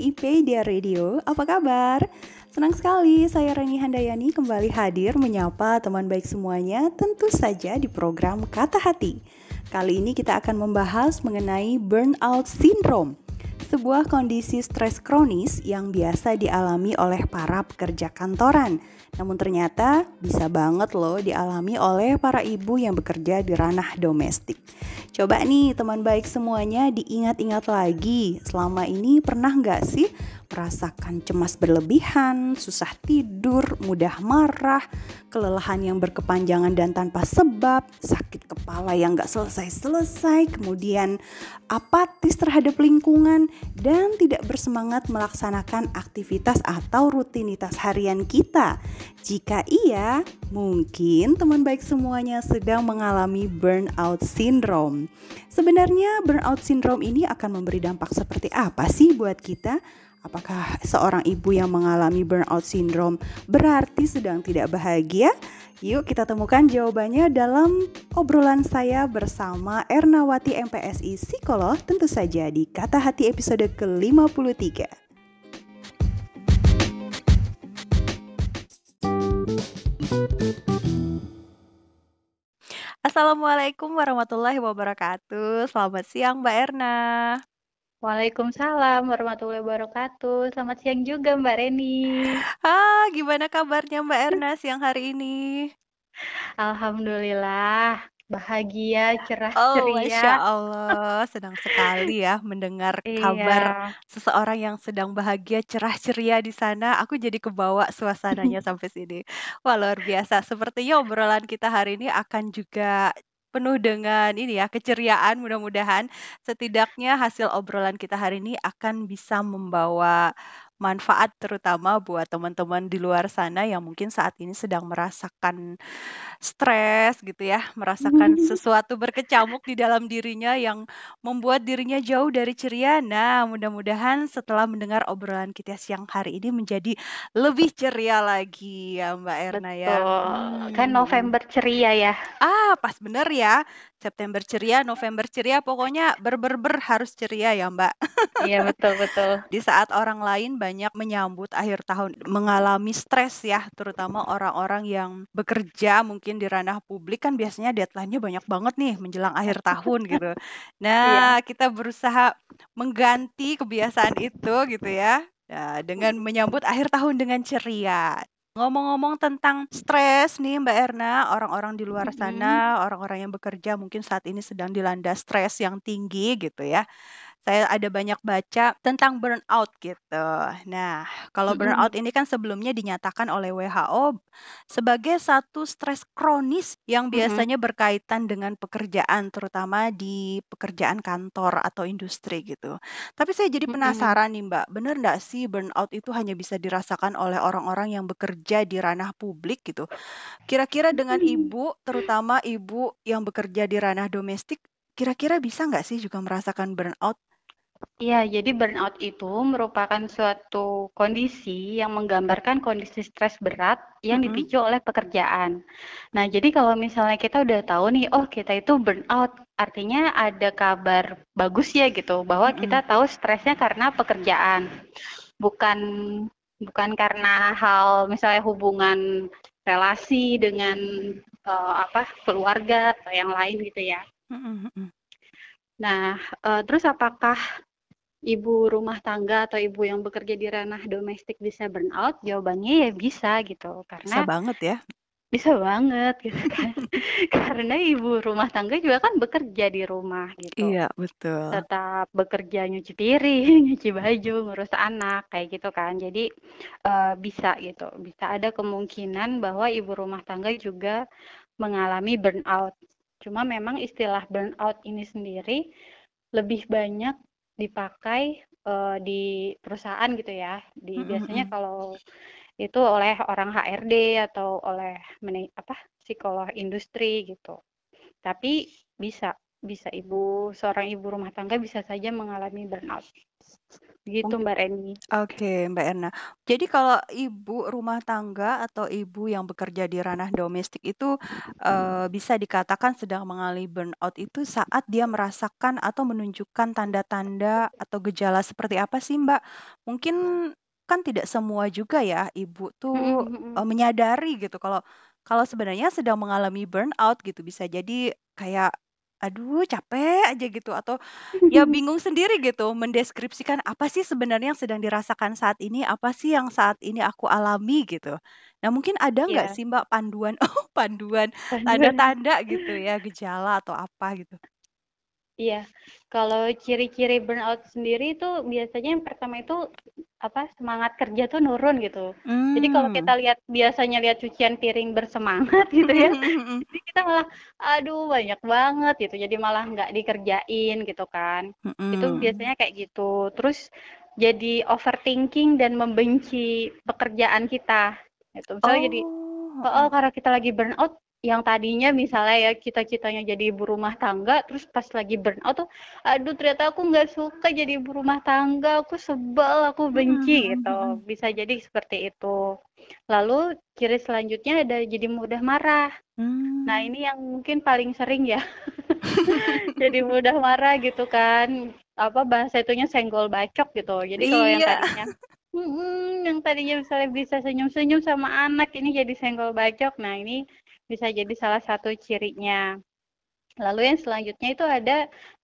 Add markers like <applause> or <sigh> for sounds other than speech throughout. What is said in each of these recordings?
Ipedia Radio, apa kabar? Senang sekali saya Reni Handayani kembali hadir menyapa teman baik semuanya tentu saja di program Kata Hati. Kali ini kita akan membahas mengenai burnout syndrome, sebuah kondisi stres kronis yang biasa dialami oleh para pekerja kantoran. Namun ternyata bisa banget loh dialami oleh para ibu yang bekerja di ranah domestik. Coba nih teman baik semuanya diingat-ingat lagi selama ini pernah nggak sih merasakan cemas berlebihan, susah tidur, mudah marah, kelelahan yang berkepanjangan dan tanpa sebab, sakit kepala yang nggak selesai-selesai, kemudian apatis terhadap lingkungan, dan tidak bersemangat melaksanakan aktivitas atau rutinitas harian kita. Jika iya, mungkin teman baik semuanya sedang mengalami burnout syndrome. Sebenarnya burnout syndrome ini akan memberi dampak seperti apa sih buat kita? Apakah seorang ibu yang mengalami burnout syndrome berarti sedang tidak bahagia? Yuk kita temukan jawabannya dalam obrolan saya bersama Ernawati MPSI Psikolog tentu saja di Kata Hati episode ke-53. Assalamualaikum warahmatullahi wabarakatuh. Selamat siang Mbak Erna. Waalaikumsalam warahmatullahi wabarakatuh. Selamat siang juga Mbak Reni. Ah, gimana kabarnya Mbak Erna siang hari ini? Alhamdulillah, bahagia, cerah Oh, ceria. Masya Allah, senang sekali ya mendengar <laughs> kabar Iya. seseorang yang sedang bahagia, cerah ceria di sana. Aku jadi kebawa suasananya <laughs> sampai sini. Wah, luar biasa. Sepertinya obrolan kita hari ini akan juga penuh dengan ini ya, keceriaan mudah-mudahan setidaknya hasil obrolan kita hari ini akan bisa membawa manfaat terutama buat teman-teman di luar sana yang mungkin saat ini sedang merasakan stres gitu ya, merasakan sesuatu berkecamuk di dalam dirinya yang membuat dirinya jauh dari ceria. Nah, mudah-mudahan setelah mendengar obrolan kita siang hari ini menjadi lebih ceria lagi ya Mbak Erna ya. Betul. Kan Hmm. November ceria ya. Ah, pas bener ya. September ceria, November ceria, pokoknya ber-ber-ber harus ceria ya Mbak. Iya, betul betul. <laughs> Di saat orang lain banyak menyambut akhir tahun mengalami stres ya, terutama orang-orang yang bekerja mungkin di ranah publik kan biasanya deadline-nya banyak banget nih menjelang akhir tahun gitu. <laughs> Nah, kita berusaha mengganti kebiasaan itu gitu ya. Nah, dengan menyambut akhir tahun dengan ceria. Ngomong-ngomong tentang stres nih Mbak Erna, orang-orang di luar Mhm. sana, orang-orang yang bekerja mungkin saat ini sedang dilanda stres yang tinggi gitu ya. Saya ada banyak baca tentang burnout gitu. Nah, kalau burnout ini kan sebelumnya dinyatakan oleh WHO sebagai satu stres kronis yang biasanya berkaitan dengan pekerjaan, terutama di pekerjaan kantor atau industri gitu. Tapi saya jadi penasaran nih Mbak, bener nggak sih burnout itu hanya bisa dirasakan oleh orang-orang yang bekerja di ranah publik gitu? Kira-kira dengan ibu, terutama ibu yang bekerja di ranah domestik, kira-kira bisa nggak sih juga merasakan burnout? Iya, jadi burnout itu merupakan suatu kondisi yang menggambarkan kondisi stres berat yang Mhm. dipicu oleh pekerjaan. Nah, jadi kalau misalnya kita udah tahu nih, oh kita itu burnout, artinya ada kabar bagus ya gitu, bahwa kita Mhm. tahu stresnya karena pekerjaan, bukan bukan karena hal misalnya hubungan relasi dengan eh, apa keluarga atau yang lain gitu ya. Mhm, mhm. Nah, eh, terus apakah ibu rumah tangga atau ibu yang bekerja di ranah domestik bisa burnout? Jawabannya ya bisa gitu, Bisa karena banget ya. bisa banget gitu <laughs> kan. Karena ibu rumah tangga juga kan bekerja di rumah gitu. Iya, betul. Tetap bekerja nyuci piring, <laughs> nyuci baju, ngurus anak kayak gitu kan. Jadi eh, bisa gitu. Bisa ada kemungkinan bahwa ibu rumah tangga juga mengalami burnout. Cuma memang istilah burnout ini sendiri lebih banyak dipakai eh, di perusahaan gitu ya. Di Mhm, biasanya mhm. kalau itu oleh orang HRD atau oleh apa psikolog industri gitu. Tapi bisa bisa ibu seorang ibu rumah tangga bisa saja mengalami burnout. Gitu Mungkin Mbak Reni. Oke, Mbak Erna. Jadi kalau ibu rumah tangga atau ibu yang bekerja di ranah domestik itu eh, bisa dikatakan sedang mengalami burnout itu saat dia merasakan atau menunjukkan tanda-tanda atau gejala seperti apa sih, Mbak? Mungkin kan tidak semua juga ya ibu tuh Mm-mm, eh, mm-mm. menyadari gitu kalau kalau sebenarnya sedang mengalami burnout gitu bisa jadi kayak aduh capek aja gitu atau ya <laughs> bingung sendiri gitu mendeskripsikan apa sih sebenarnya yang sedang dirasakan saat ini, apa sih yang saat ini aku alami gitu. Nah mungkin ada nggak Iya, sih Mbak panduan <laughs> oh panduan, panduan. tanda-tanda gitu ya, gejala atau apa gitu? Iya, kalau ciri-ciri burnout sendiri itu biasanya yang pertama itu apa semangat kerja tuh nurun gitu. Jadi kalau kita Mmm. lihat biasanya lihat cucian piring bersemangat <laughs> gitu ya, Mhm mhm. jadi kita malah aduh banyak banget gitu. Jadi malah nggak dikerjain gitu kan. Itu Mhm. biasanya kayak gitu. Terus jadi overthinking dan membenci pekerjaan kita. Gitu. Misalnya jadi Oh, Oh, karena kita lagi burnout, yang tadinya misalnya ya cita-citanya jadi ibu rumah tangga, terus pas lagi burnout tuh, aduh ternyata aku nggak suka jadi ibu rumah tangga, aku sebel, aku benci mhm gitu. Bisa jadi seperti itu. Lalu ciri selanjutnya ada jadi mudah marah. Nah Mmm. ini yang mungkin paling sering ya, <laughs> jadi mudah marah gitu kan. Apa bahasa itunya senggol bacok gitu. Jadi kalau yang Iya. tadinya Mm-mm, yang tadinya misalnya bisa senyum-senyum sama anak ini jadi senggol bacok. Nah, ini bisa jadi salah satu cirinya. Lalu yang selanjutnya itu ada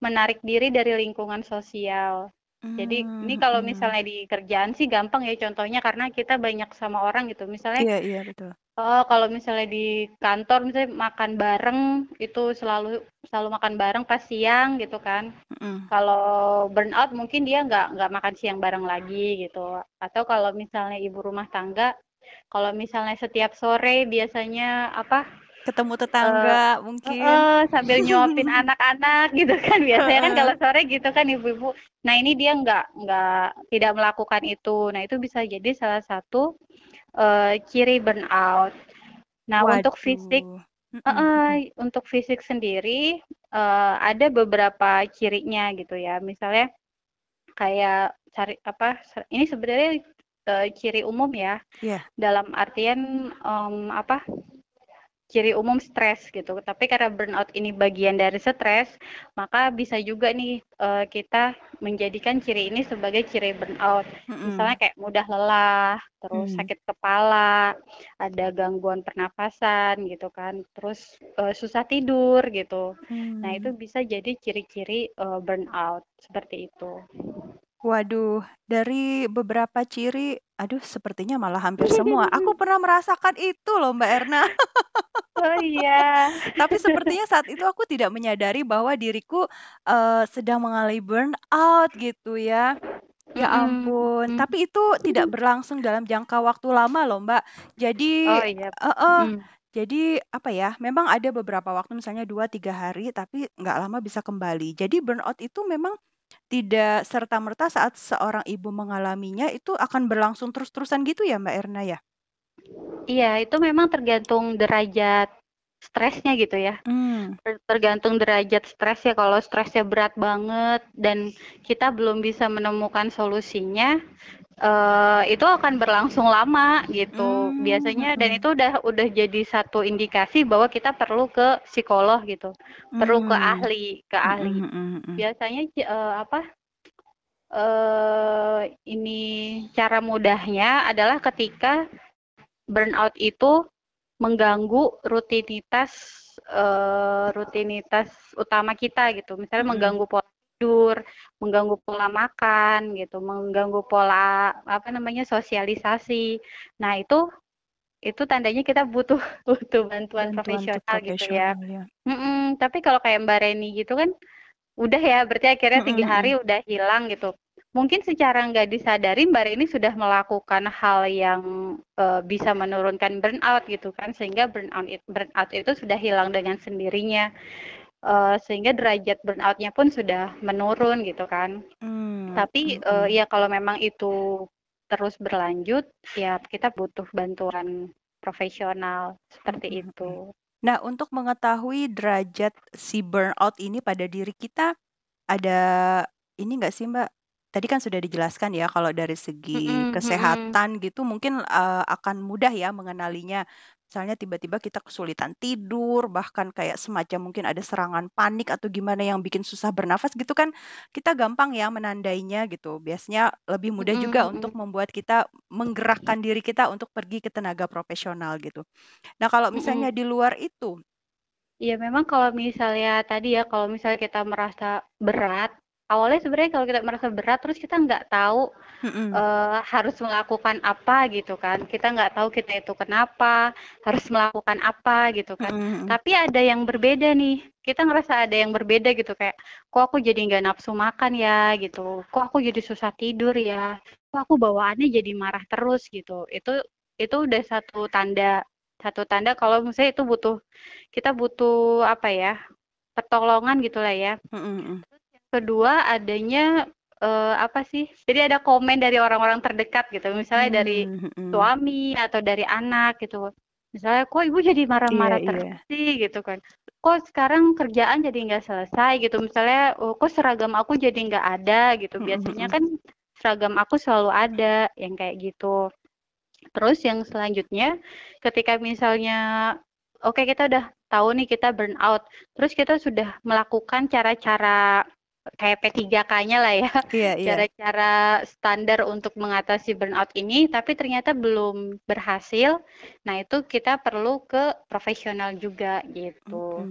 menarik diri dari lingkungan sosial. Jadi ini Mmm, kalau mhm. misalnya di kerjaan sih gampang ya contohnya karena kita banyak sama orang gitu. Misalnya Iya iya, betul. oh kalau misalnya di kantor misalnya makan bareng itu selalu selalu makan bareng pas siang gitu kan. Mhm. Kalau burnout mungkin dia nggak nggak makan siang bareng lagi gitu. Atau kalau misalnya ibu rumah tangga, kalau misalnya setiap sore biasanya apa Ketemu eh tetangga mungkin. heeh, sambil nyuapin <laughs> anak-anak gitu kan biasanya kan kalau sore gitu kan ibu-ibu. Nah ini dia nggak nggak tidak melakukan itu. Nah itu bisa jadi salah satu eh, ciri burnout. Nah untuk fisik Waduh. Mhm. Heeh, untuk fisik sendiri eh, ada beberapa cirinya gitu ya. Misalnya kayak cari apa? Ini sebenarnya eh, ciri umum ya. Iya. Dalam artian em, apa? Ciri umum stres gitu. Tapi karena burnout ini bagian dari stres, maka bisa juga nih eh, kita menjadikan ciri ini sebagai ciri burnout. Misalnya Mhm. kayak mudah lelah, terus Mmm. sakit kepala, ada gangguan pernafasan gitu kan, terus eh, susah tidur gitu. Nah, itu Mmm. bisa jadi ciri-ciri eh, burnout seperti itu. Waduh, dari beberapa ciri, aduh sepertinya malah hampir semua. Aku pernah merasakan itu loh Mbak Erna. <laughs> Oh iya. <laughs> Tapi sepertinya saat itu aku tidak menyadari bahwa diriku, eee, sedang mengalami burnout gitu ya. Ya ampun, mhm. tapi itu tidak berlangsung dalam jangka waktu lama loh Mbak. Jadi Oh iya, heeh, mhm. jadi apa ya, memang ada beberapa waktu misalnya 2, 3 hari, tapi nggak lama bisa kembali. Jadi burnout itu memang tidak serta-merta saat seorang ibu mengalaminya itu akan berlangsung terus-terusan gitu ya Mbak Erna ya? Iya, itu memang tergantung derajat stresnya gitu ya. Ter tergantung derajat stresnya, kalau stresnya berat banget dan kita belum bisa menemukan solusinya, eee, itu akan berlangsung lama gitu Mmm, biasanya dan itu udah udah jadi satu indikasi bahwa kita perlu ke psikolog gitu, perlu ke Mmm, ahli ke mhm ahli. mhm mhm. Biasanya eee, apa, eee, ini cara mudahnya adalah ketika burnout itu mengganggu rutinitas, eee, rutinitas utama kita gitu. Misalnya Mhm. mengganggu pola tidur, mengganggu pola makan gitu, mengganggu pola apa namanya, sosialisasi. Nah itu itu tandanya kita butuh <laughs> butuh bantuan Bantuan profesional gitu ya. ya. Mhm, tapi kalau kayak Mbak Reni gitu kan, udah ya berarti akhirnya 3 mhm. hari udah hilang gitu. Mungkin secara nggak disadari Mbak Reni sudah melakukan hal yang, eee, bisa menurunkan burnout gitu kan, sehingga burnout burnout itu sudah hilang dengan sendirinya, eee, sehingga derajat burnout-nya pun sudah menurun gitu kan. Mmm, Tapi, eee, mhm. ya kalau memang itu terus berlanjut, ya kita butuh bantuan profesional, seperti Mhm mhm. itu. Nah, untuk mengetahui derajat si burnout ini pada diri kita, ada ini nggak sih Mbak, tadi kan sudah dijelaskan ya kalau dari segi Mhm mhm. kesehatan gitu mungkin, eee, akan mudah ya mengenalinya. Misalnya tiba-tiba kita kesulitan tidur, bahkan kayak semacam mungkin ada serangan panik atau gimana yang bikin susah bernafas gitu kan, kita gampang ya menandainya gitu. Biasanya lebih mudah juga untuk membuat kita menggerakkan diri kita untuk pergi ke tenaga profesional gitu. Nah, kalau misalnya di luar itu Ya memang kalau misalnya tadi ya, kalau misalnya kita merasa berat, awalnya sebenarnya kalau kita merasa berat terus kita nggak tahu, mhm, eee, harus melakukan apa gitu kan, kita nggak tahu kita itu kenapa, harus melakukan apa gitu kan. mhm mhm. Tapi ada yang berbeda nih, kita ngerasa ada yang berbeda gitu kayak, "Kok aku jadi nggak nafsu makan ya?" Gitu, "Kok aku jadi susah tidur ya? Kok aku bawaannya jadi marah terus?" Gitu. Itu itu udah satu tanda satu tanda kalau misalnya itu butuh kita butuh apa ya, pertolongan gitulah ya. Mhm mhm. Yang kedua adanya, eee, apa sih, jadi ada komen dari orang-orang terdekat gitu, misalnya dari Mmm, mhm. suami atau dari anak gitu. Misalnya, "Kok ibu jadi Iya marah-marah terus iya. sih?" Gitu kan. "Kok sekarang kerjaan jadi nggak selesai?" Gitu. Misalnya, "Oh, kok seragam aku jadi nggak ada?" Gitu. Mhm Biasanya mhm. kan seragam aku selalu ada, yang kayak gitu. Terus yang selanjutnya, ketika misalnya, oke kita udah tahu nih kita burnout, terus kita sudah melakukan cara-cara kayak P3K-nya lah ya, Iya iya. cara-cara standar untuk mengatasi burnout ini, tapi ternyata belum berhasil. Nah, itu kita perlu ke profesional juga gitu.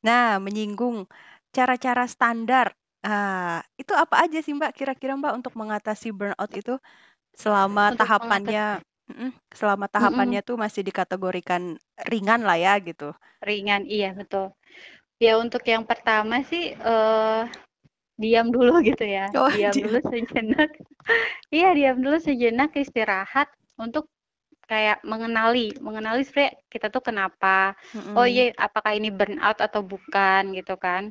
Nah, menyinggung cara-cara standar. Ah, itu apa aja sih Mbak, kira-kira Mbak, untuk mengatasi burnout itu? Selama Untuk tahapannya selama tahapannya tuh masih dikategorikan ringan lah ya gitu. ringan, iya betul. Ya untuk yang pertama sih, eee, diam dulu gitu ya, Oh <laughs> diam dia dulu sejenak. <laughs> Iya, diam dulu sejenak, istirahat untuk kayak mengenali, mengenali sebenarnya kita tuh kenapa, oh mhm. iya apakah ini burnout atau bukan gitu kan.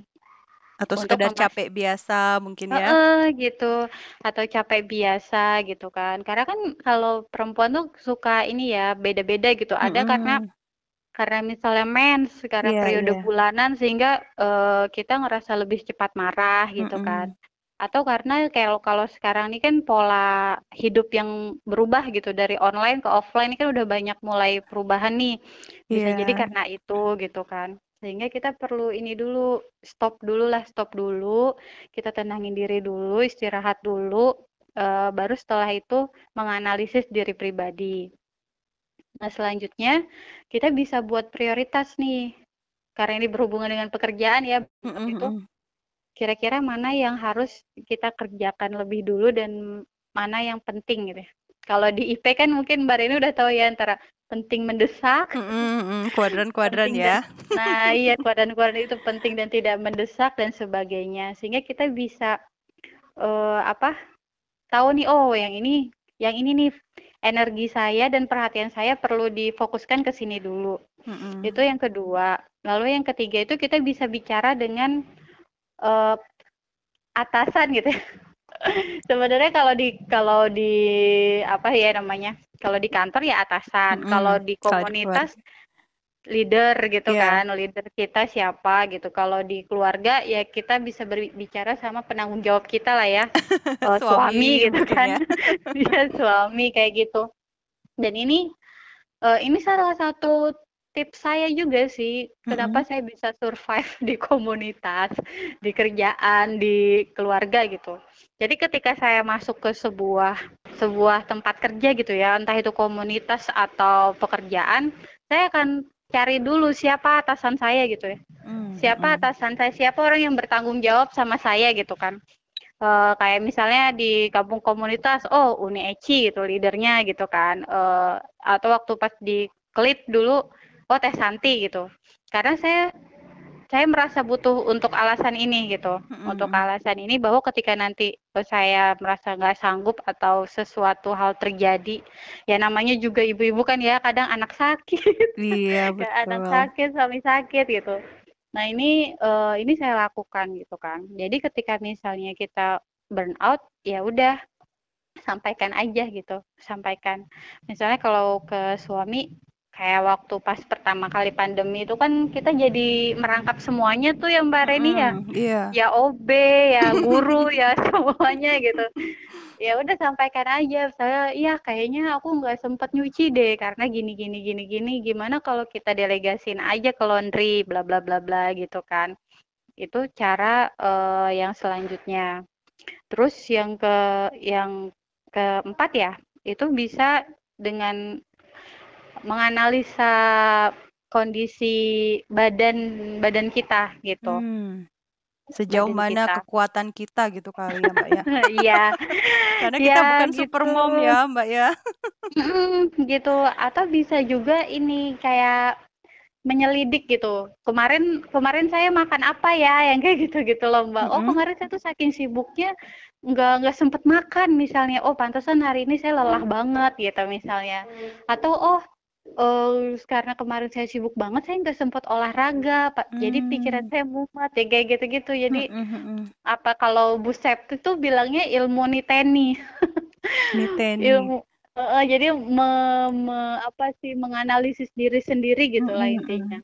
Atau Untuk sekedar capek biasa mungkin ya? heeh, gitu, atau capek biasa gitu kan. Karena kan kalau perempuan tuh suka ini ya, beda-beda gitu, ada karena Mhm. Karena misalnya mens, karena Iya periode iya. bulanan sehingga, eee, kita ngerasa lebih cepat marah gitu kan. Mhm. Atau karena kayak kalau sekarang ini kan pola hidup yang berubah gitu dari online ke offline ini kan udah banyak mulai perubahan nih. Bisa jadi Iya. karena itu gitu kan. Sehingga kita perlu ini dulu, stop dulu lah, stop dulu, kita tenangin diri dulu, istirahat dulu, eee, baru setelah itu menganalisis diri pribadi. Nah, selanjutnya kita bisa buat prioritas nih, karena ini berhubungan dengan pekerjaan ya, itu kira-kira mana yang harus kita kerjakan lebih dulu dan mana yang penting gitu ya. Kalau di IP kan mungkin Mbak Reni udah tahu ya antara penting mendesak, kuadran-kuadran ya. Dan, <laughs> nah, iya kuadran-kuadran itu penting dan tidak mendesak dan sebagainya. Sehingga kita bisa uh, apa? Tahu nih oh yang ini yang ini nih energi saya dan perhatian saya perlu difokuskan ke sini dulu. Mm-hmm. Itu yang kedua. Lalu yang ketiga itu kita bisa bicara dengan uh, atasan gitu ya. <laughs> Sebenarnya kalau di kalau di apa ya namanya? Kalau di kantor ya atasan, mm-hmm. kalau di komunitas leader gitu yeah. kan, leader kita siapa gitu. Kalau di keluarga ya kita bisa berbicara sama penanggung jawab kita lah ya, oh, <laughs> suami, suami gitu kan, ya. <laughs> suami kayak gitu. Dan ini uh, ini salah satu tips saya juga sih kenapa mm -hmm. saya bisa survive <laughs> di komunitas, di kerjaan, di keluarga gitu. Jadi ketika saya masuk ke sebuah sebuah tempat kerja gitu ya, entah itu komunitas atau pekerjaan, saya akan cari dulu siapa atasan saya gitu ya. Mm, siapa atasan saya, siapa orang yang bertanggung jawab sama saya gitu kan. Uh, kayak misalnya di kampung komunitas, oh Uni Eci gitu leadernya gitu kan. Uh, atau waktu pas di klip dulu oh Teh Santi gitu karena saya saya merasa butuh untuk alasan ini gitu. Mm-hmm. untuk alasan ini bahwa ketika nanti saya merasa nggak sanggup atau sesuatu hal terjadi ya namanya juga ibu-ibu kan ya kadang anak sakit. <laughs> Iya betul anak sakit suami sakit gitu. Nah ini uh, ini saya lakukan gitu kan. Jadi ketika misalnya kita burn out ya udah sampaikan aja gitu. Sampaikan. Misalnya kalau ke suami kayak waktu pas pertama kali pandemi itu kan kita jadi merangkap semuanya tuh ya Mbak Reni ya. Iya. Ya OB, ya guru, <laughs> ya semuanya gitu. Ya udah sampaikan aja. Saya iya kayaknya aku nggak sempet nyuci deh karena gini gini gini gini. Gimana kalau kita delegasin aja ke laundry bla bla bla bla gitu kan. Itu cara uh, yang selanjutnya. Terus yang ke yang keempat ya, itu bisa dengan menganalisa kondisi badan badan kita gitu. Hmm. Sejauh badan mana kita. kekuatan kita gitu kali ya Mbak ya. <laughs> Iya. Karena kita ya, bukan gitu. super mom ya Mbak ya. gitu. Atau bisa juga ini kayak menyelidik gitu. Kemarin kemarin saya makan apa ya yang kayak gitu-gitu loh Mbak. Mm -hmm. Oh kemarin saya tuh saking sibuknya nggak nggak sempet makan misalnya. Oh pantesan hari ini saya lelah banget gitu misalnya. Atau oh uh, karena kemarin saya sibuk banget saya nggak sempat olahraga pak. Hmm. jadi pikiran saya mumet ya kayak gitu-gitu. Jadi hmm, hmm, hmm. apa kalau Bu Septi itu bilangnya ilmu niteni <laughs> niteni ilmu uh, jadi me, me, apa sih menganalisis diri sendiri gitu lah intinya.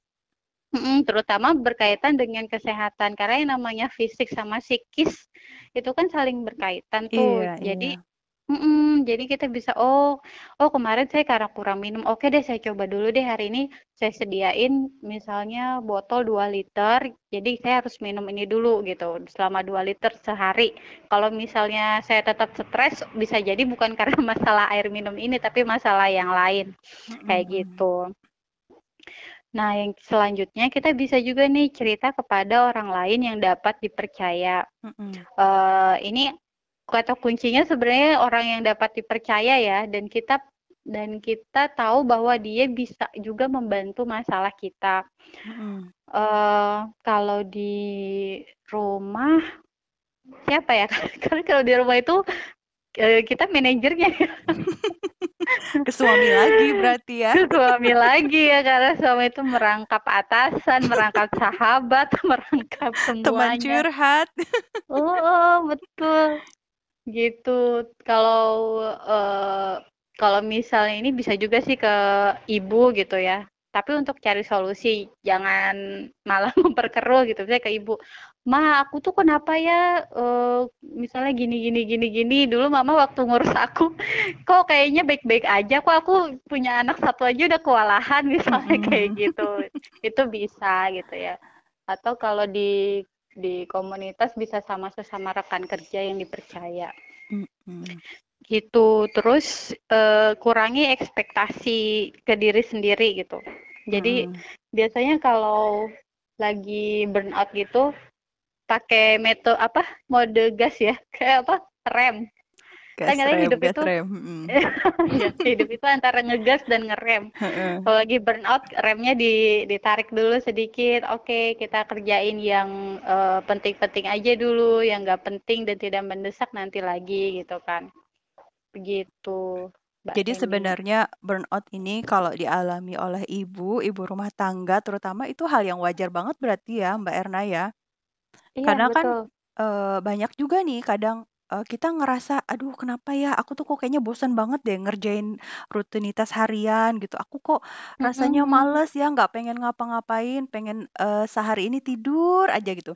hmm, terutama berkaitan dengan kesehatan karena yang namanya fisik sama psikis itu kan saling berkaitan tuh. Iya, jadi iya Mhm, jadi kita bisa, "Oh oh kemarin saya karena kurang minum, oke deh saya coba dulu deh hari ini saya sediain misalnya botol 2 liter, jadi saya harus minum ini dulu," gitu, selama 2 liter sehari. Kalau misalnya saya tetap stres, bisa jadi bukan <laughs> karena masalah air minum ini, tapi masalah yang lain, kayak gitu. Nah, yang selanjutnya kita bisa juga nih cerita kepada orang lain yang dapat dipercaya. Mhm. Uh, ini kata kuncinya sebenarnya orang yang dapat dipercaya ya dan kita dan kita tahu bahwa dia bisa juga membantu masalah kita. Mm. Uh, kalau di rumah siapa ya? <laughs> Karena kalau di rumah itu uh, kita manajernya. <laughs> Ke suami lagi berarti ya. Ke suami lagi ya karena suami itu merangkap atasan, merangkap sahabat, <laughs> merangkap semuanya. Teman curhat. oh, oh betul Gitu. Kalau, uh, kalau misalnya ini bisa juga sih ke ibu gitu ya. Tapi untuk cari solusi, jangan <laughs> malah memperkeruh gitu. Misalnya ke ibu, "Ma, aku tuh kenapa ya, uh, misalnya gini gini gini gini, dulu mama waktu ngurus aku, <laughs> kok kayaknya baik-baik aja, kok aku punya anak satu aja udah kewalahan," misalnya kayak gitu. Itu bisa gitu ya. Atau kalau di di komunitas bisa sama sesama rekan kerja yang dipercaya. Mm-hmm. Gitu. Terus uh, kurangi ekspektasi ke diri sendiri gitu. Jadi mm. biasanya kalau lagi burnout gitu pakai metode apa mode gas ya <laughs> kayak apa rem Kan rem hidup itu- rem mm. <laughs> Hidup itu antara ngegas dan ngerem. Kalau lagi burnout remnya di, ditarik dulu sedikit. Oke kita kerjain yang eh, penting-penting aja dulu yang nggak penting dan tidak mendesak nanti lagi gitu kan. Begitu Mbak Jadi sebenarnya burnout ini kalau dialami oleh ibu, ibu rumah tangga terutama itu hal yang wajar banget berarti ya Mbak Erna ya. iya karena kan betul. eh, banyak juga nih kadang eh, kita ngerasa, aduh kenapa ya aku tuh kok kayaknya bosan banget deh ngerjain rutinitas harian gitu. Aku kok rasanya males ya nggak pengen ngapa-ngapain, pengen eh, sehari ini tidur aja gitu.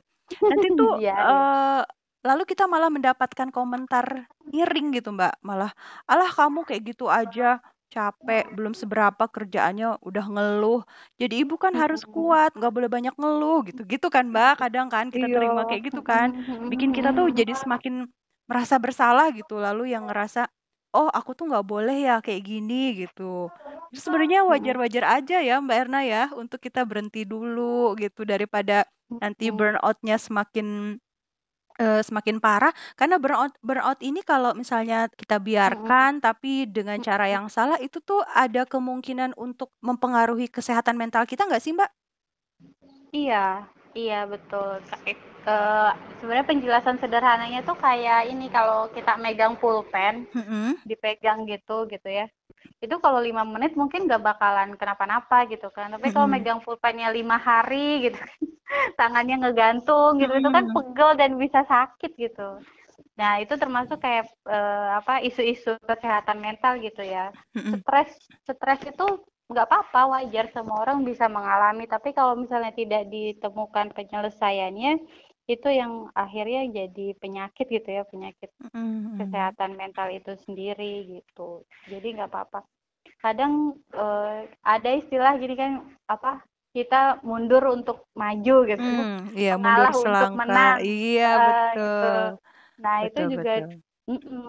Nanti <laughs> tuh Iya, iya. eh, lalu kita malah mendapatkan komentar miring gitu Mbak, malah alah kamu kayak gitu aja capek belum seberapa kerjaannya udah ngeluh. Jadi ibu kan harus kuat, nggak boleh banyak ngeluh gitu. Gitu kan Mbak, kadang kan kita terima Iya. kayak gitu kan. Bikin kita tuh jadi semakin merasa bersalah gitu. Lalu yang ngerasa, oh aku tuh nggak boleh ya kayak gini gitu. Sebenarnya wajar-wajar aja ya Mbak Erna ya untuk kita berhenti dulu gitu daripada nanti Mm-mm. burnout-nya semakin eh, semakin parah karena burnout burnout ini kalau misalnya kita biarkan tapi dengan cara yang salah itu tuh ada kemungkinan untuk mempengaruhi kesehatan mental kita nggak sih Mbak? Iya, iya betul. Eh, sebenarnya penjelasan sederhananya tuh kayak ini kalau kita megang pulpen, Mm-mm. dipegang gitu gitu ya. Itu kalau lima menit mungkin gak bakalan kenapa-napa gitu kan. Tapi kalau Mm-mm. megang pulpennya lima hari gitu, kan, <laughs> tangannya ngegantung gitu, itu kan pegel dan bisa sakit gitu. Nah itu termasuk kayak eh, apa isu-isu kesehatan mental gitu ya. Stres, stres itu nggak apa-apa wajar semua orang bisa mengalami tapi kalau misalnya tidak ditemukan penyelesaiannya itu yang akhirnya jadi penyakit gitu ya penyakit Mm-mm. kesehatan mental itu sendiri gitu jadi nggak apa-apa kadang eh, ada istilah gini kan apa kita mundur untuk maju gitu Mm, iya mundur untuk menang Iya Eh, betul. gitu. nah itu Betul juga betul.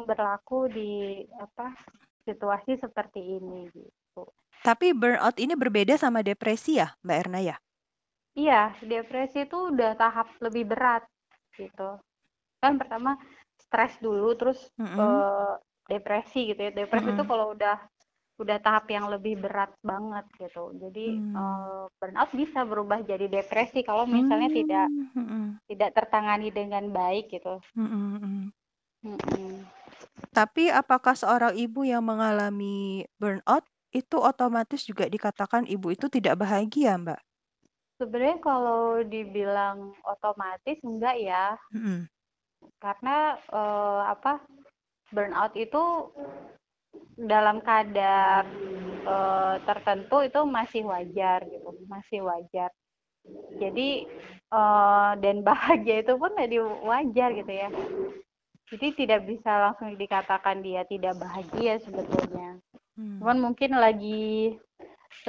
berlaku di apa situasi seperti ini gitu Tapi burnout ini berbeda sama depresi ya Mbak Erna ya? Iya, depresi itu udah tahap lebih berat gitu. Kan pertama stres dulu, terus Mm-mm. eh, depresi gitu ya. Depresi itu Mm-mm. kalau udah udah tahap yang lebih berat banget gitu. Jadi Hmm. eh, burnout bisa berubah jadi depresi kalau misalnya tidak Hmm, mm-mm. tidak tertangani dengan baik gitu. Mm-mm, mm. Mm-mm. Tapi apakah seorang ibu yang mengalami burnout itu otomatis juga dikatakan ibu itu tidak bahagia, Mbak? Sebenarnya kalau dibilang otomatis enggak ya, karena eh, apa burnout itu dalam kadar eh, tertentu itu masih wajar gitu, masih wajar. Jadi eh, dan <laughs> bahagia itu pun jadi wajar gitu ya. Jadi tidak bisa langsung dikatakan dia tidak bahagia sebetulnya. Hmm. Cuman mungkin lagi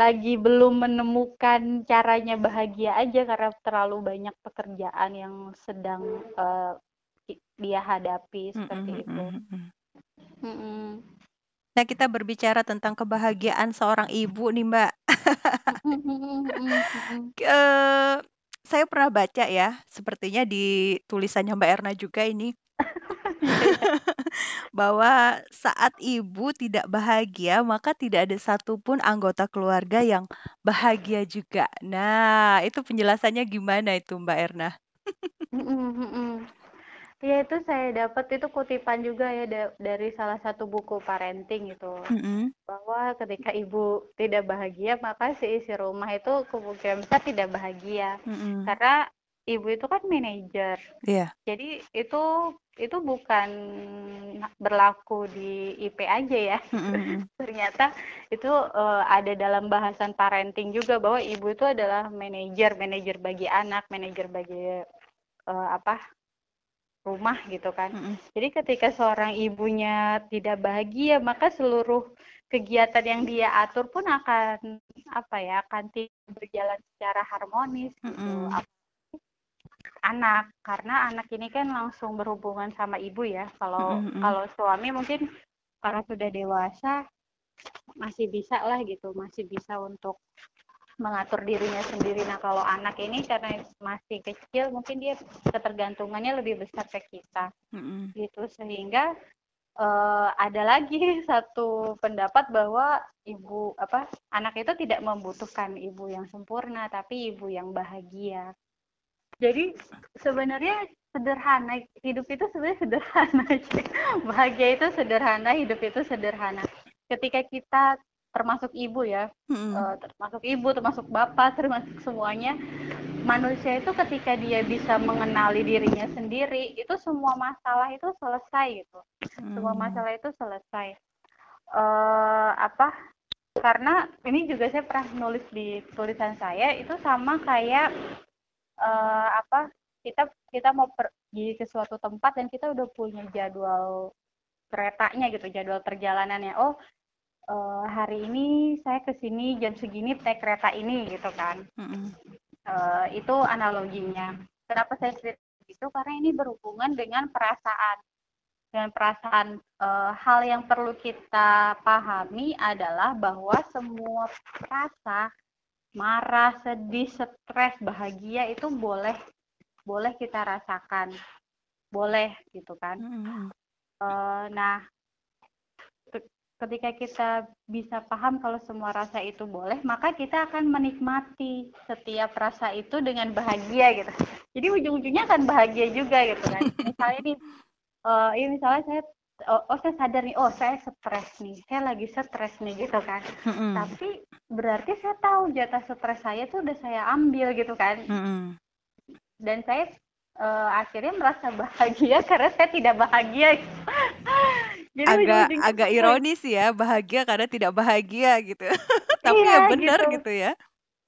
lagi belum menemukan caranya bahagia aja karena terlalu banyak pekerjaan yang sedang i- dia hadapi seperti Mm-mm, itu. mm-mm. Mm-mm. Nah, kita berbicara tentang kebahagiaan seorang ibu nih, Mbak. <laughs> Saya pernah baca ya, sepertinya di tulisannya Mbak Erna juga ini, bahwa saat ibu tidak bahagia, maka tidak ada satupun anggota keluarga yang bahagia juga. Nah, itu penjelasannya gimana itu, Mbak Erna? Ya itu saya dapat itu kutipan juga ya da- dari salah satu buku parenting itu Mm-mm. bahwa ketika ibu tidak bahagia maka si isi rumah itu kemungkinan besar tidak bahagia Mm-mm. karena ibu itu kan manajer Iya. jadi itu itu bukan berlaku di IP aja ya Mm-mm. <laughs> ternyata itu eh, ada dalam bahasan parenting juga bahwa ibu itu adalah manajer manajer bagi anak manajer bagi eh, apa rumah gitu kan Mm-mm. jadi ketika seorang ibunya tidak bahagia maka seluruh kegiatan yang dia atur pun akan apa ya akan tidak berjalan secara harmonis gitu anak karena anak ini kan langsung berhubungan sama ibu ya kalau Mm-mm. kalau suami mungkin karena sudah dewasa masih bisa lah gitu masih bisa untuk mengatur dirinya sendiri. Nah, kalau anak ini karena masih kecil, mungkin dia ketergantungannya lebih besar ke kita, Mm-mm. gitu. Sehingga eh, ada lagi <laughs> satu pendapat bahwa ibu apa anak itu tidak membutuhkan ibu yang sempurna, tapi ibu yang bahagia. Jadi sebenarnya sederhana hidup itu sebenarnya sederhana <laughs> bahagia itu sederhana hidup itu sederhana. Ketika kita termasuk ibu ya eh, termasuk ibu termasuk bapak termasuk semuanya manusia itu ketika dia bisa mengenali dirinya sendiri itu semua masalah itu selesai gitu. Semua Mm. masalah itu selesai. Eh apa? Karena ini juga saya pernah nulis di tulisan saya itu sama kayak eh apa kita kita mau pergi ke suatu tempat dan kita udah punya jadwal keretanya gitu jadwal perjalanannya. Oh eh, hari ini saya ke sini jam segini naik kereta ini gitu kan. Eh, itu analoginya. Kenapa saya cerita gitu? Karena ini berhubungan dengan perasaan. Dengan perasaan eh, hal yang perlu kita pahami adalah bahwa semua rasa marah, sedih, stres, bahagia itu boleh boleh kita rasakan. Boleh gitu kan. Mm-mm. Eh, nah, ke- ketika kita bisa paham kalau semua rasa itu boleh, maka kita akan menikmati setiap rasa itu dengan bahagia gitu. Jadi ujung-ujungnya akan bahagia juga gitu kan. <laughs> Misalnya nih, eh ini misalnya saya, oh, oh saya sadar nih, oh saya stres nih, saya lagi stres nih gitu kan. Mm-mm. Tapi berarti saya tahu jatah stres saya tuh udah saya ambil gitu kan. Mm-mm. Dan saya eh, akhirnya merasa bahagia <laughs> karena saya tidak bahagia. <laughs> Jadi agak agak ironis ya bahagia karena tidak bahagia gitu <laughs> tapi Iya, ya benar gitu. gitu ya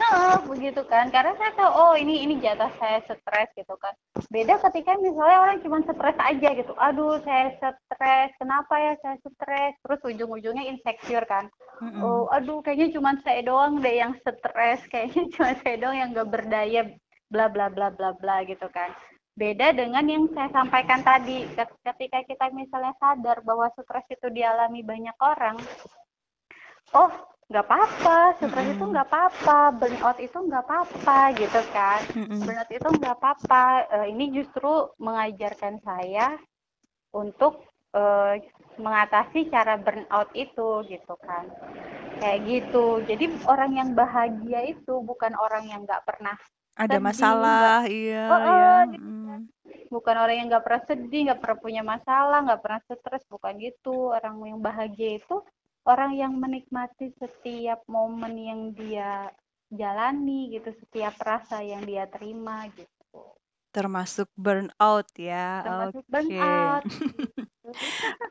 Heeh, begitu kan. Karena saya tahu oh ini ini jatah saya stres gitu kan. Beda ketika misalnya orang cuma stres aja gitu. Aduh saya stres kenapa ya saya stres? Terus ujung-ujungnya insecure kan. Mm-mm. oh aduh kayaknya cuma saya doang deh yang stres. <laughs> Kayaknya cuma saya doang yang gak berdaya bla bla bla bla bla gitu kan. Beda dengan yang saya sampaikan tadi. Ket- ketika kita misalnya sadar bahwa stres itu dialami banyak orang oh nggak apa-apa stres itu Mm-mm. nggak apa-apa burnout itu nggak apa-apa gitu kan Mm-mm. burnout itu nggak apa-apa Eh, ini justru mengajarkan saya untuk eh, mengatasi cara burnout itu gitu kan kayak gitu jadi orang yang bahagia itu bukan orang yang nggak pernah ada sedih, masalah iya Oh, oh, ya gitu Mm. bukan orang yang nggak pernah sedih nggak pernah punya masalah nggak pernah stres bukan gitu orang yang bahagia itu orang yang menikmati setiap momen yang dia jalani gitu setiap rasa yang dia terima gitu termasuk burnout ya termasuk oke burnout <laughs>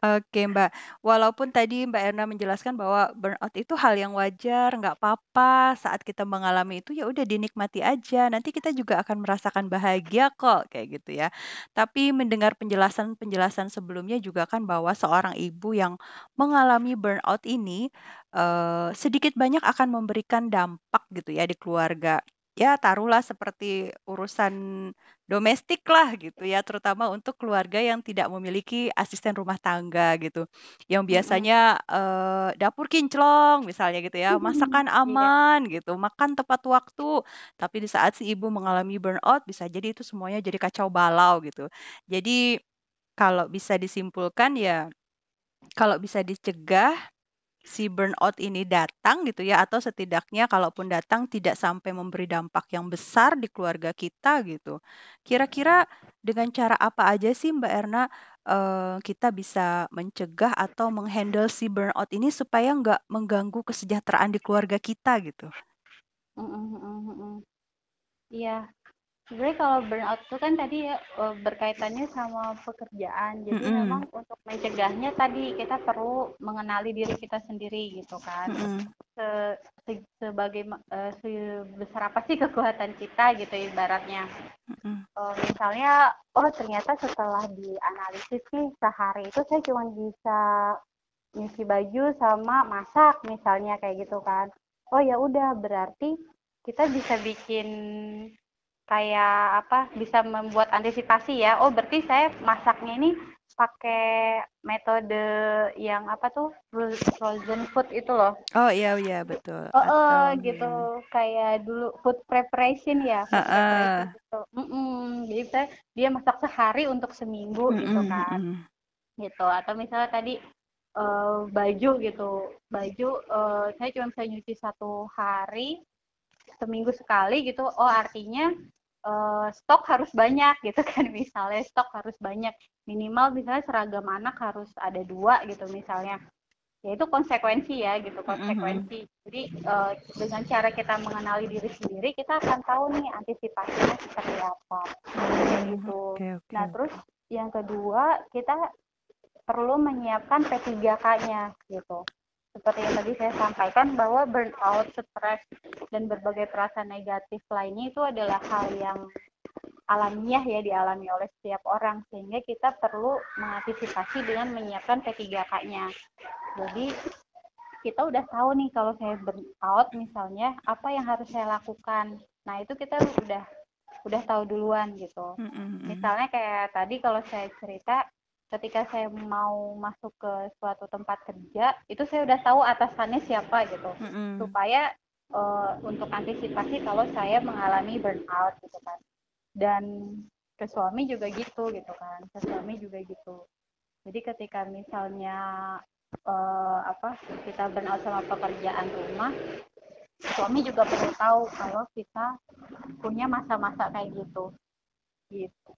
Oke Mbak, walaupun tadi Mbak Erna menjelaskan bahwa burnout itu hal yang wajar, nggak apa-apa saat kita mengalami itu ya udah dinikmati aja. Nanti kita juga akan merasakan bahagia kok kayak gitu ya. Tapi mendengar penjelasan-penjelasan sebelumnya juga kan bahwa seorang ibu yang mengalami burnout ini eh, sedikit banyak akan memberikan dampak gitu ya di keluarga. Ya taruhlah seperti urusan domestik lah gitu ya, terutama untuk keluarga yang tidak memiliki asisten rumah tangga gitu. Yang biasanya eh, dapur kinclong misalnya gitu ya, masakan Iya. aman gitu, makan tepat waktu. Tapi di saat si ibu mengalami burnout bisa jadi itu semuanya jadi kacau balau gitu. Jadi kalau bisa disimpulkan ya kalau bisa dicegah si burnout ini datang gitu ya atau setidaknya kalaupun datang tidak sampai memberi dampak yang besar di keluarga kita gitu. Kira-kira dengan cara apa aja sih Mbak Erna eh, kita bisa mencegah atau menghandle si burnout ini supaya nggak mengganggu kesejahteraan di keluarga kita gitu? Mm-mm, mm-mm, mm-mm. Iya, sebenarnya kalau burnout itu kan tadi ya eh, berkaitannya sama pekerjaan. Jadi Mm-mm, memang untuk mencegahnya tadi kita perlu mengenali diri kita sendiri gitu kan. mm-mm, Se, se- sebagai eh, sebesar apa sih kekuatan kita gitu ibaratnya. mm-mm, Eh, misalnya, oh ternyata setelah dianalisis nih sehari itu saya cuma bisa nyuci baju sama masak misalnya kayak gitu kan. Oh ya udah berarti kita bisa bikin kayak apa bisa membuat antisipasi ya. Oh berarti saya masaknya ini pakai metode yang apa tuh frozen food itu loh. Oh iya iya betul. Oh, oh gitu kayak dulu food preparation ya, food Heeh. preparation gitu. Mm-mm. Jadi saya dia masak sehari untuk seminggu gitu Mm-mm, kan, mm-mm. gitu. Atau misalnya tadi eh, baju gitu, baju eh, saya cuma bisa nyuci satu hari, seminggu sekali gitu. Oh artinya eh, stok harus banyak gitu kan. <laughs> Misalnya stok harus banyak minimal misalnya seragam anak harus ada dua gitu misalnya. Ya itu konsekuensi ya gitu konsekuensi. Jadi eh, dengan cara kita mengenali diri sendiri kita akan tahu nih antisipasinya seperti apa. Gitu. Oke oke. nah terus yang kedua kita perlu menyiapkan P3K-nya gitu seperti yang tadi saya sampaikan bahwa burnout, stres, dan berbagai perasaan negatif lainnya itu adalah hal yang alamiah ya dialami oleh setiap orang sehingga kita perlu mengantisipasi dengan menyiapkan P3K-nya. Jadi kita udah tahu nih kalau saya burnout misalnya apa yang harus saya lakukan. Nah, itu kita udah udah tahu duluan gitu. Mm, mm, mm. Misalnya kayak tadi kalau saya cerita ketika saya mau masuk ke suatu tempat kerja, itu saya udah tahu atasannya siapa gitu. Mm, mm. Supaya eh, untuk antisipasi kalau saya mengalami burnout gitu kan. Dan ke suami juga gitu gitu kan. Ke suami juga gitu. Jadi ketika misalnya eh, apa kita burnout sama pekerjaan rumah, suami juga perlu tahu kalau kita punya masa-masa kayak gitu. Gitu.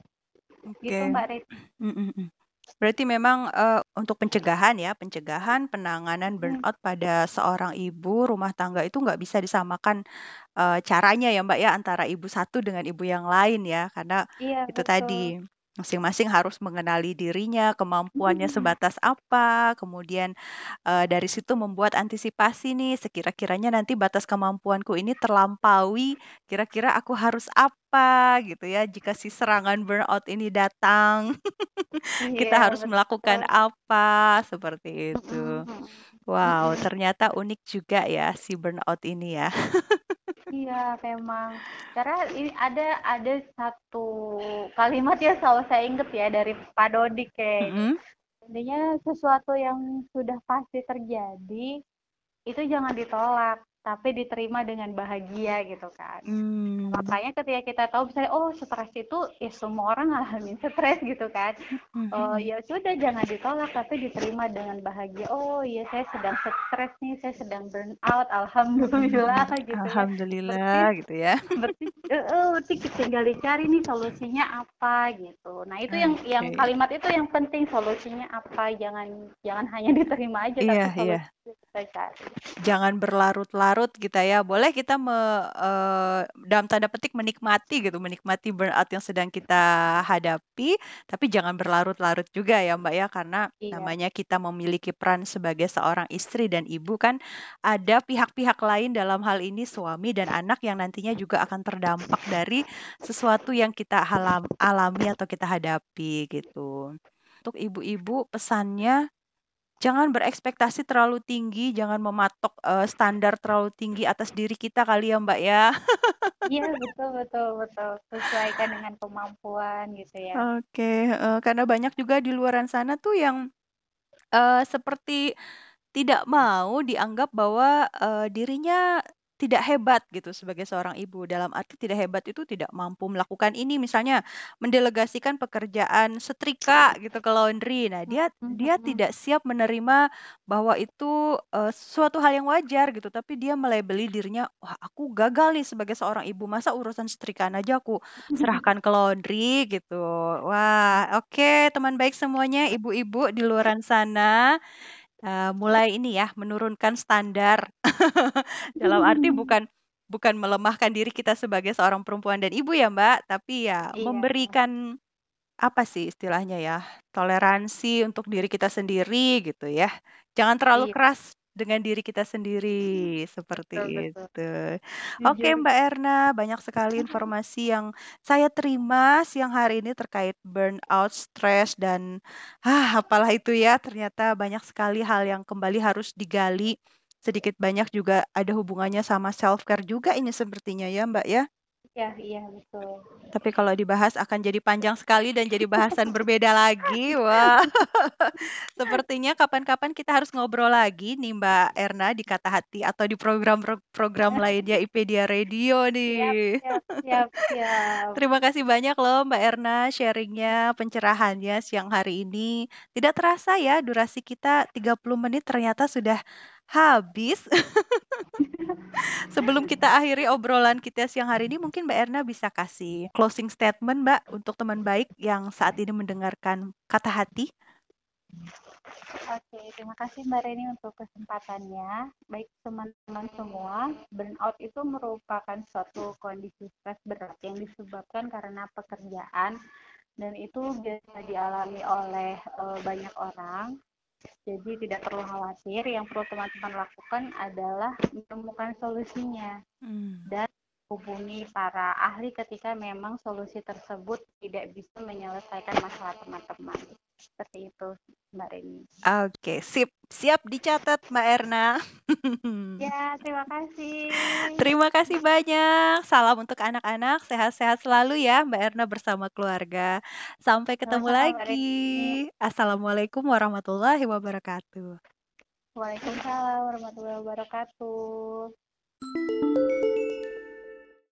Gitu Oke. Mbak Rit. Mm, mm. Berarti memang eh, untuk pencegahan ya, pencegahan penanganan Hmm. burnout pada seorang ibu rumah tangga itu nggak bisa disamakan eh, caranya ya Mbak ya antara ibu satu dengan ibu yang lain ya, karena Iya, itu betul. tadi masing-masing harus mengenali dirinya, kemampuannya Hmm. sebatas apa, kemudian eh, dari situ membuat antisipasi nih, sekira-kiranya nanti batas kemampuanku ini terlampaui, kira-kira aku harus apa gitu ya jika si serangan burnout ini datang. <laughs> Kita Iya, harus melakukan betul. apa, seperti itu. Mm-mm, Wow, <laughs> ternyata unik juga ya si burnout ini ya. <laughs> Iya, memang. Karena ini ada ada satu kalimat yang selalu saya ingat ya dari Pak Dodik kayak Mm-mm. intinya sesuatu yang sudah pasti terjadi itu jangan ditolak, tapi diterima dengan bahagia gitu kan. Hmm. Makanya ketika kita tahu misalnya oh stres itu ya semua orang ngalamin stres gitu kan. Oh Mhm. ya sudah jangan ditolak tapi diterima dengan bahagia. Oh iya saya sedang stres nih, saya sedang burn out. Alhamdulillah gitu ya. Alhamdulillah gitu ya. Berarti eh, berarti tinggal dicari nih solusinya apa gitu. Nah, itu yang yang Oke. kalimat itu yang penting solusinya apa. Jangan jangan hanya diterima aja Iya, tapi iya. solusinya kita cari. Jangan berlarut-larut kita ya. Boleh kita me, eh, dalam tanda petik menikmati gitu, menikmati burnout yang sedang kita hadapi, tapi jangan berlarut-larut juga ya Mbak ya, karena Iya. namanya kita memiliki peran sebagai seorang istri dan ibu kan ada pihak-pihak lain dalam hal ini suami dan anak yang nantinya juga akan terdampak dari sesuatu yang kita alami atau kita hadapi gitu. Untuk ibu-ibu pesannya jangan berekspektasi terlalu tinggi, jangan mematok eh, standar terlalu tinggi atas diri kita kali ya Mbak ya. <laughs> Iya, betul betul betul. Sesuaikan dengan kemampuan gitu ya. Oke, heeh, karena banyak juga di luaran sana tuh yang eh, seperti tidak mau dianggap bahwa eh, dirinya tidak hebat gitu sebagai seorang ibu. Dalam arti tidak hebat itu tidak mampu melakukan ini, misalnya mendelegasikan pekerjaan setrika gitu ke laundry. Nah, dia dia tidak siap menerima bahwa itu eh, suatu hal yang wajar gitu, tapi dia melabeli dirinya, wah aku gagal nih sebagai seorang ibu, masa urusan setrikaan aja aku <laughs> serahkan ke laundry gitu. Wah, oke teman baik semuanya, ibu-ibu di luaran sana, eh, mulai ini ya menurunkan standar. <laughs> Dalam arti bukan bukan melemahkan diri kita sebagai seorang perempuan dan ibu ya Mbak, tapi ya Iya. memberikan apa sih istilahnya ya, toleransi untuk diri kita sendiri gitu ya. Jangan terlalu Iya. keras dengan diri kita sendiri, seperti Betul betul. itu. Oke Jujur. Mbak Erna, banyak sekali informasi yang saya terima siang hari ini terkait burnout, stres dan ah apalah itu ya. Ternyata banyak sekali hal yang kembali harus digali. Sedikit banyak juga ada hubungannya sama self care juga ini sepertinya ya Mbak ya. Iya, iya betul. Tapi kalau dibahas akan jadi panjang sekali dan jadi bahasan berbeda lagi. Wah. <laughs> Sepertinya kapan-kapan kita harus ngobrol lagi nih Mbak Erna di Kata Hati atau di program-program lainnya IPedia Radio nih. Siap, siap, siap. Terima kasih banyak loh Mbak Erna sharingnya, pencerahannya siang hari ini. Tidak terasa ya durasi kita 30 menit ternyata sudah habis. <laughs> Sebelum kita akhiri obrolan kita siang hari ini, mungkin Mbak Erna bisa kasih closing statement Mbak untuk teman baik yang saat ini mendengarkan kata hati. Oke, terima kasih Mbak Reni untuk kesempatannya. Baik teman-teman semua, burnout itu merupakan suatu kondisi stres berat yang disebabkan karena pekerjaan dan itu biasa dialami oleh uh, banyak orang jadi tidak perlu khawatir, yang perlu teman-teman lakukan adalah menemukan solusinya hmm. dan hubungi para ahli ketika memang solusi tersebut tidak bisa menyelesaikan masalah teman-teman. Seperti itu, Mbak Reni. Oke, sip. Siap dicatat, Mbak Erna. <laughs> ya, terima kasih. Terima kasih banyak. Salam untuk anak-anak. Sehat-sehat selalu ya, Mbak Erna bersama keluarga. Sampai ketemu Sama lagi. Assalamualaikum warahmatullahi wabarakatuh. Waalaikumsalam warahmatullahi wabarakatuh.